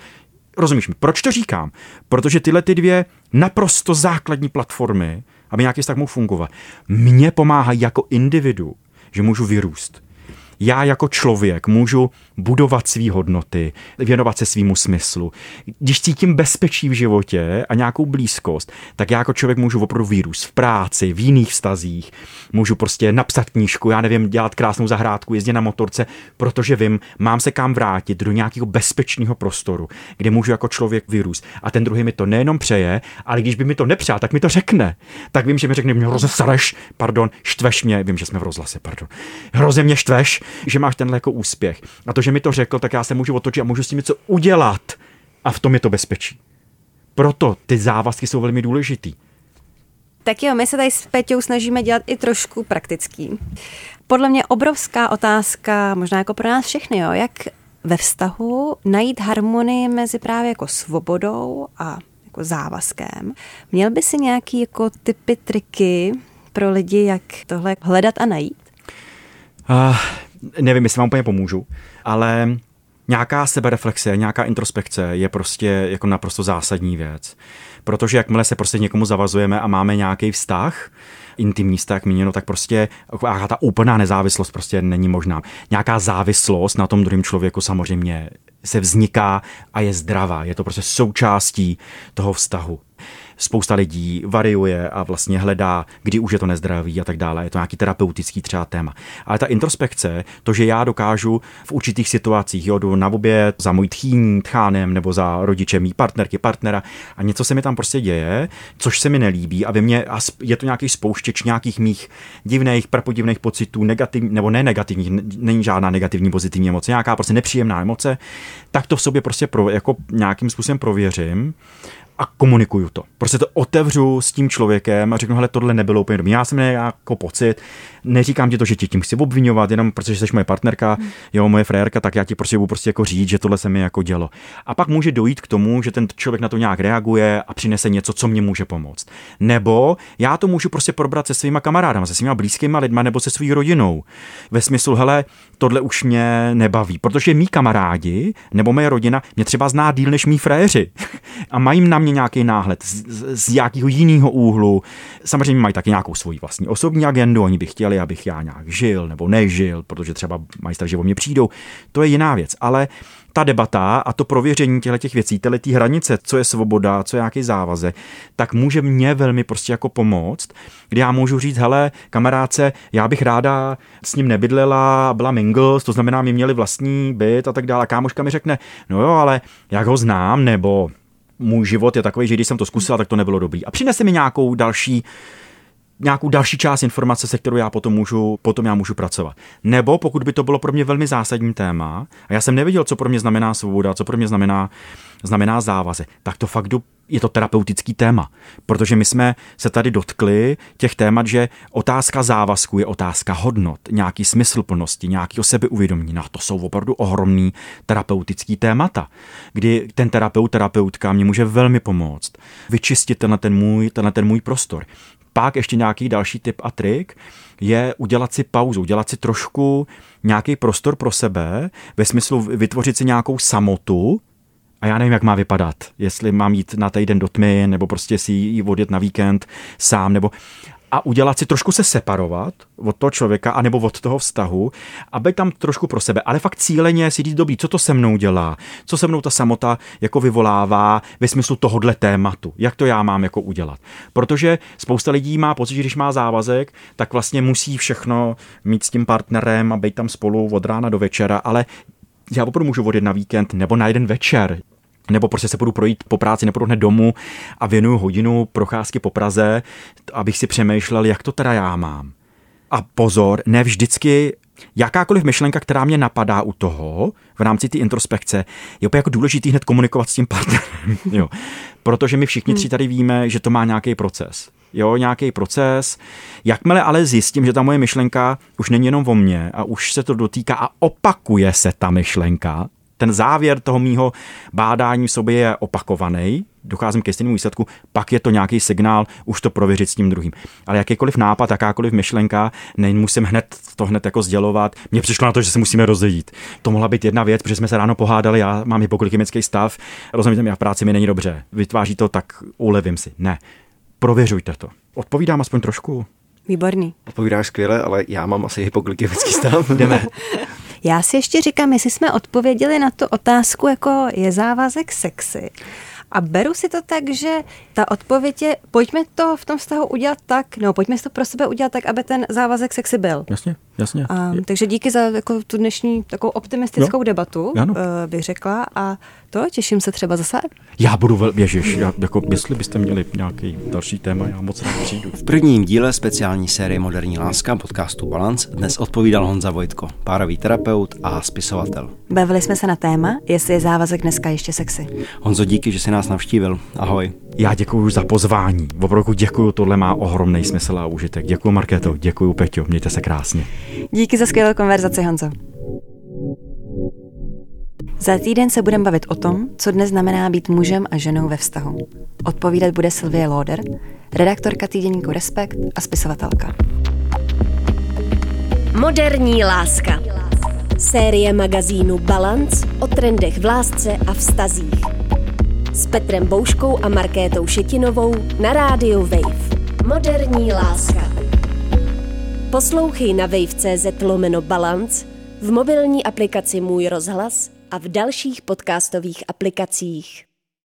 Rozumíš mi, proč to říkám? Protože tyhle ty dvě naprosto základní platformy, aby nějaký vztah mohl fungovat, mě pomáhají jako individu, že můžu vyrůst já jako člověk můžu budovat své hodnoty, věnovat se svýmu smyslu. Když cítím bezpečí v životě a nějakou blízkost, tak já jako člověk můžu opravdu vyrůst v práci, v jiných vztazích, můžu prostě napsat knížku, já nevím, dělat krásnou zahrádku, jezdit na motorce, protože vím, mám se kam vrátit do nějakého bezpečného prostoru, kde můžu jako člověk vyrůst. A ten druhý mi to nejenom přeje, ale když by mi to nepřál, tak mi to řekne. Tak vím, že mi řekne, mě rozesreš, pardon, štveš mě, vím, že jsme v rozhlase, pardon. Hrozně mě štveš, že máš tenhle jako úspěch. A to, že mi to řekl, tak já se můžu otočit a můžu s tím něco udělat. A v tom je to bezpečí. Proto ty závazky jsou velmi důležitý. Tak jo, my se tady s Peťou snažíme dělat i trošku praktický. Podle mě obrovská otázka, možná jako pro nás všechny, jo, jak ve vztahu najít harmonii mezi právě jako svobodou a jako závazkem. Měl by si nějaký jako typy, triky pro lidi, jak tohle hledat a najít? Uh, nevím, jestli vám úplně pomůžu, ale nějaká sebereflexe, nějaká introspekce je prostě jako naprosto zásadní věc. Protože jakmile se prostě někomu zavazujeme a máme nějaký vztah, intimní vztah míněno, tak prostě ta úplná nezávislost prostě není možná. Nějaká závislost na tom druhém člověku samozřejmě se vzniká a je zdravá. Je to prostě součástí toho vztahu spousta lidí variuje a vlastně hledá, kdy už je to nezdraví a tak dále. Je to nějaký terapeutický třeba téma. Ale ta introspekce, to, že já dokážu v určitých situacích, jo, jdu na oběd za můj tchýní, tchánem nebo za rodičem mý partnerky, partnera a něco se mi tam prostě děje, což se mi nelíbí a ve mně je to nějaký spouštěč nějakých mých divných, prapodivných pocitů, negativ, nebo ne negativních, není žádná negativní pozitivní emoce, nějaká prostě nepříjemná emoce, tak to v sobě prostě pro, jako nějakým způsobem prověřím a komunikuju to. Prostě to otevřu s tím člověkem a řeknu, hele, tohle nebylo úplně dobré. Já jsem měl jako pocit, neříkám ti to, že tě tím chci obvinovat, jenom protože jsi moje partnerka, hmm. jo, moje frérka, tak já ti prostě budu prostě jako říct, že tohle se mi jako dělo. A pak může dojít k tomu, že ten člověk na to nějak reaguje a přinese něco, co mě může pomoct. Nebo já to můžu prostě probrat se svýma kamarádama, se svýma blízkýma lidma nebo se svou rodinou. Ve smyslu, hele, tohle už mě nebaví, protože mý kamarádi nebo moje rodina mě třeba zná díl než mý fréři a mají na mě nějaký náhled z, z, z nějakého jiného úhlu. Samozřejmě mají taky nějakou svoji vlastní osobní agendu, oni by chtěli, abych já nějak žil nebo nežil, protože třeba mají strach, že o mě přijdou. To je jiná věc, ale ta debata a to prověření těchto těch věcí, tyhle ty hranice, co je svoboda, co je nějaký závazek, tak může mě velmi prostě jako pomoct, kdy já můžu říct, hele, kamarádce, já bych ráda s ním nebydlela, byla mingles, to znamená, my měli vlastní byt a tak dále. Kámoška mi řekne, no jo, ale jak ho znám, nebo můj život je takový, že když jsem to zkusila, tak to nebylo dobrý. A přinese mi nějakou další nějakou další část informace, se kterou já potom můžu, potom já můžu pracovat. Nebo pokud by to bylo pro mě velmi zásadní téma, a já jsem nevěděl, co pro mě znamená svoboda, co pro mě znamená, znamená závaze, tak to fakt je to terapeutický téma. Protože my jsme se tady dotkli těch témat, že otázka závazku je otázka hodnot, nějaký smysl plnosti, nějakého sebeuvědomění. No to jsou opravdu ohromný terapeutický témata, kdy ten terapeut, terapeutka mě může velmi pomoct vyčistit tenhle ten můj, tenhle ten můj prostor pak ještě nějaký další tip a trik je udělat si pauzu, udělat si trošku nějaký prostor pro sebe, ve smyslu vytvořit si nějakou samotu, a já nevím, jak má vypadat, jestli mám jít na týden do tmy, nebo prostě si ji odjet na víkend sám, nebo a udělat si trošku se separovat od toho člověka, anebo od toho vztahu, aby tam trošku pro sebe, ale fakt cíleně si říct, dobrý, co to se mnou dělá, co se mnou ta samota jako vyvolává ve smyslu tohohle tématu, jak to já mám jako udělat. Protože spousta lidí má pocit, že když má závazek, tak vlastně musí všechno mít s tím partnerem a být tam spolu od rána do večera, ale já opravdu můžu odjet na víkend nebo na jeden večer nebo prostě se budu projít po práci, nepůjdu hned domů a věnuju hodinu procházky po Praze, abych si přemýšlel, jak to teda já mám. A pozor, ne vždycky jakákoliv myšlenka, která mě napadá u toho, v rámci té introspekce, je opět jako důležitý hned komunikovat s tím partnerem. jo. Protože my všichni tři hmm. tady víme, že to má nějaký proces. jo, nějaký proces. Jakmile ale zjistím, že ta moje myšlenka už není jenom o mně a už se to dotýká a opakuje se ta myšlenka, ten závěr toho mýho bádání v sobě je opakovaný, docházím ke stejnému výsledku, pak je to nějaký signál, už to prověřit s tím druhým. Ale jakýkoliv nápad, jakákoliv myšlenka, nemusím hned to hned jako sdělovat. Mně přišlo na to, že se musíme rozejít. To mohla být jedna věc, protože jsme se ráno pohádali, já mám hypoglykemický stav, rozumíte mi, a v práci mi není dobře. Vytváří to, tak ulevím si. Ne. Prověřujte to. Odpovídám aspoň trošku. Výborný. Odpovídáš skvěle, ale já mám asi hypoglykemický stav. Jdeme. Já si ještě říkám, jestli jsme odpověděli na tu otázku, jako je závazek sexy. A beru si to tak, že ta odpověď je, pojďme to v tom vztahu udělat tak, no pojďme to pro sebe udělat tak, aby ten závazek sexy byl. Jasně, jasně. A, takže díky za jako, tu dnešní takovou optimistickou jo. debatu, ano. Uh, bych řekla. A to těším se třeba zase. Já budu vel, ježiš, já, jako, jestli byste měli nějaký další téma, já moc rád přijdu. V prvním díle speciální série Moderní láska podcastu Balance dnes odpovídal Honza Vojtko, párový terapeut a spisovatel. Bavili jsme se na téma, jestli je závazek dneska ještě sexy. Honzo, díky, že jsi nás navštívil. Ahoj. Já děkuji za pozvání. Opravdu děkuji, tohle má ohromný smysl a užitek. Děkuji Markéto, děkuji Peťo, mějte se krásně. Díky za skvělou konverzaci, Honzo. Za týden se budeme bavit o tom, co dnes znamená být mužem a ženou ve vztahu. Odpovídat bude Sylvie Loder, redaktorka týdeníku Respekt a spisovatelka. Moderní láska. Série magazínu Balance o trendech v lásce a vztazích. S Petrem Bouškou a Markétou Šetinovou na rádiu Wave. Moderní láska. Poslouchej na wave.cz lomeno Balance, v mobilní aplikaci Můj rozhlas a v dalších podcastových aplikacích.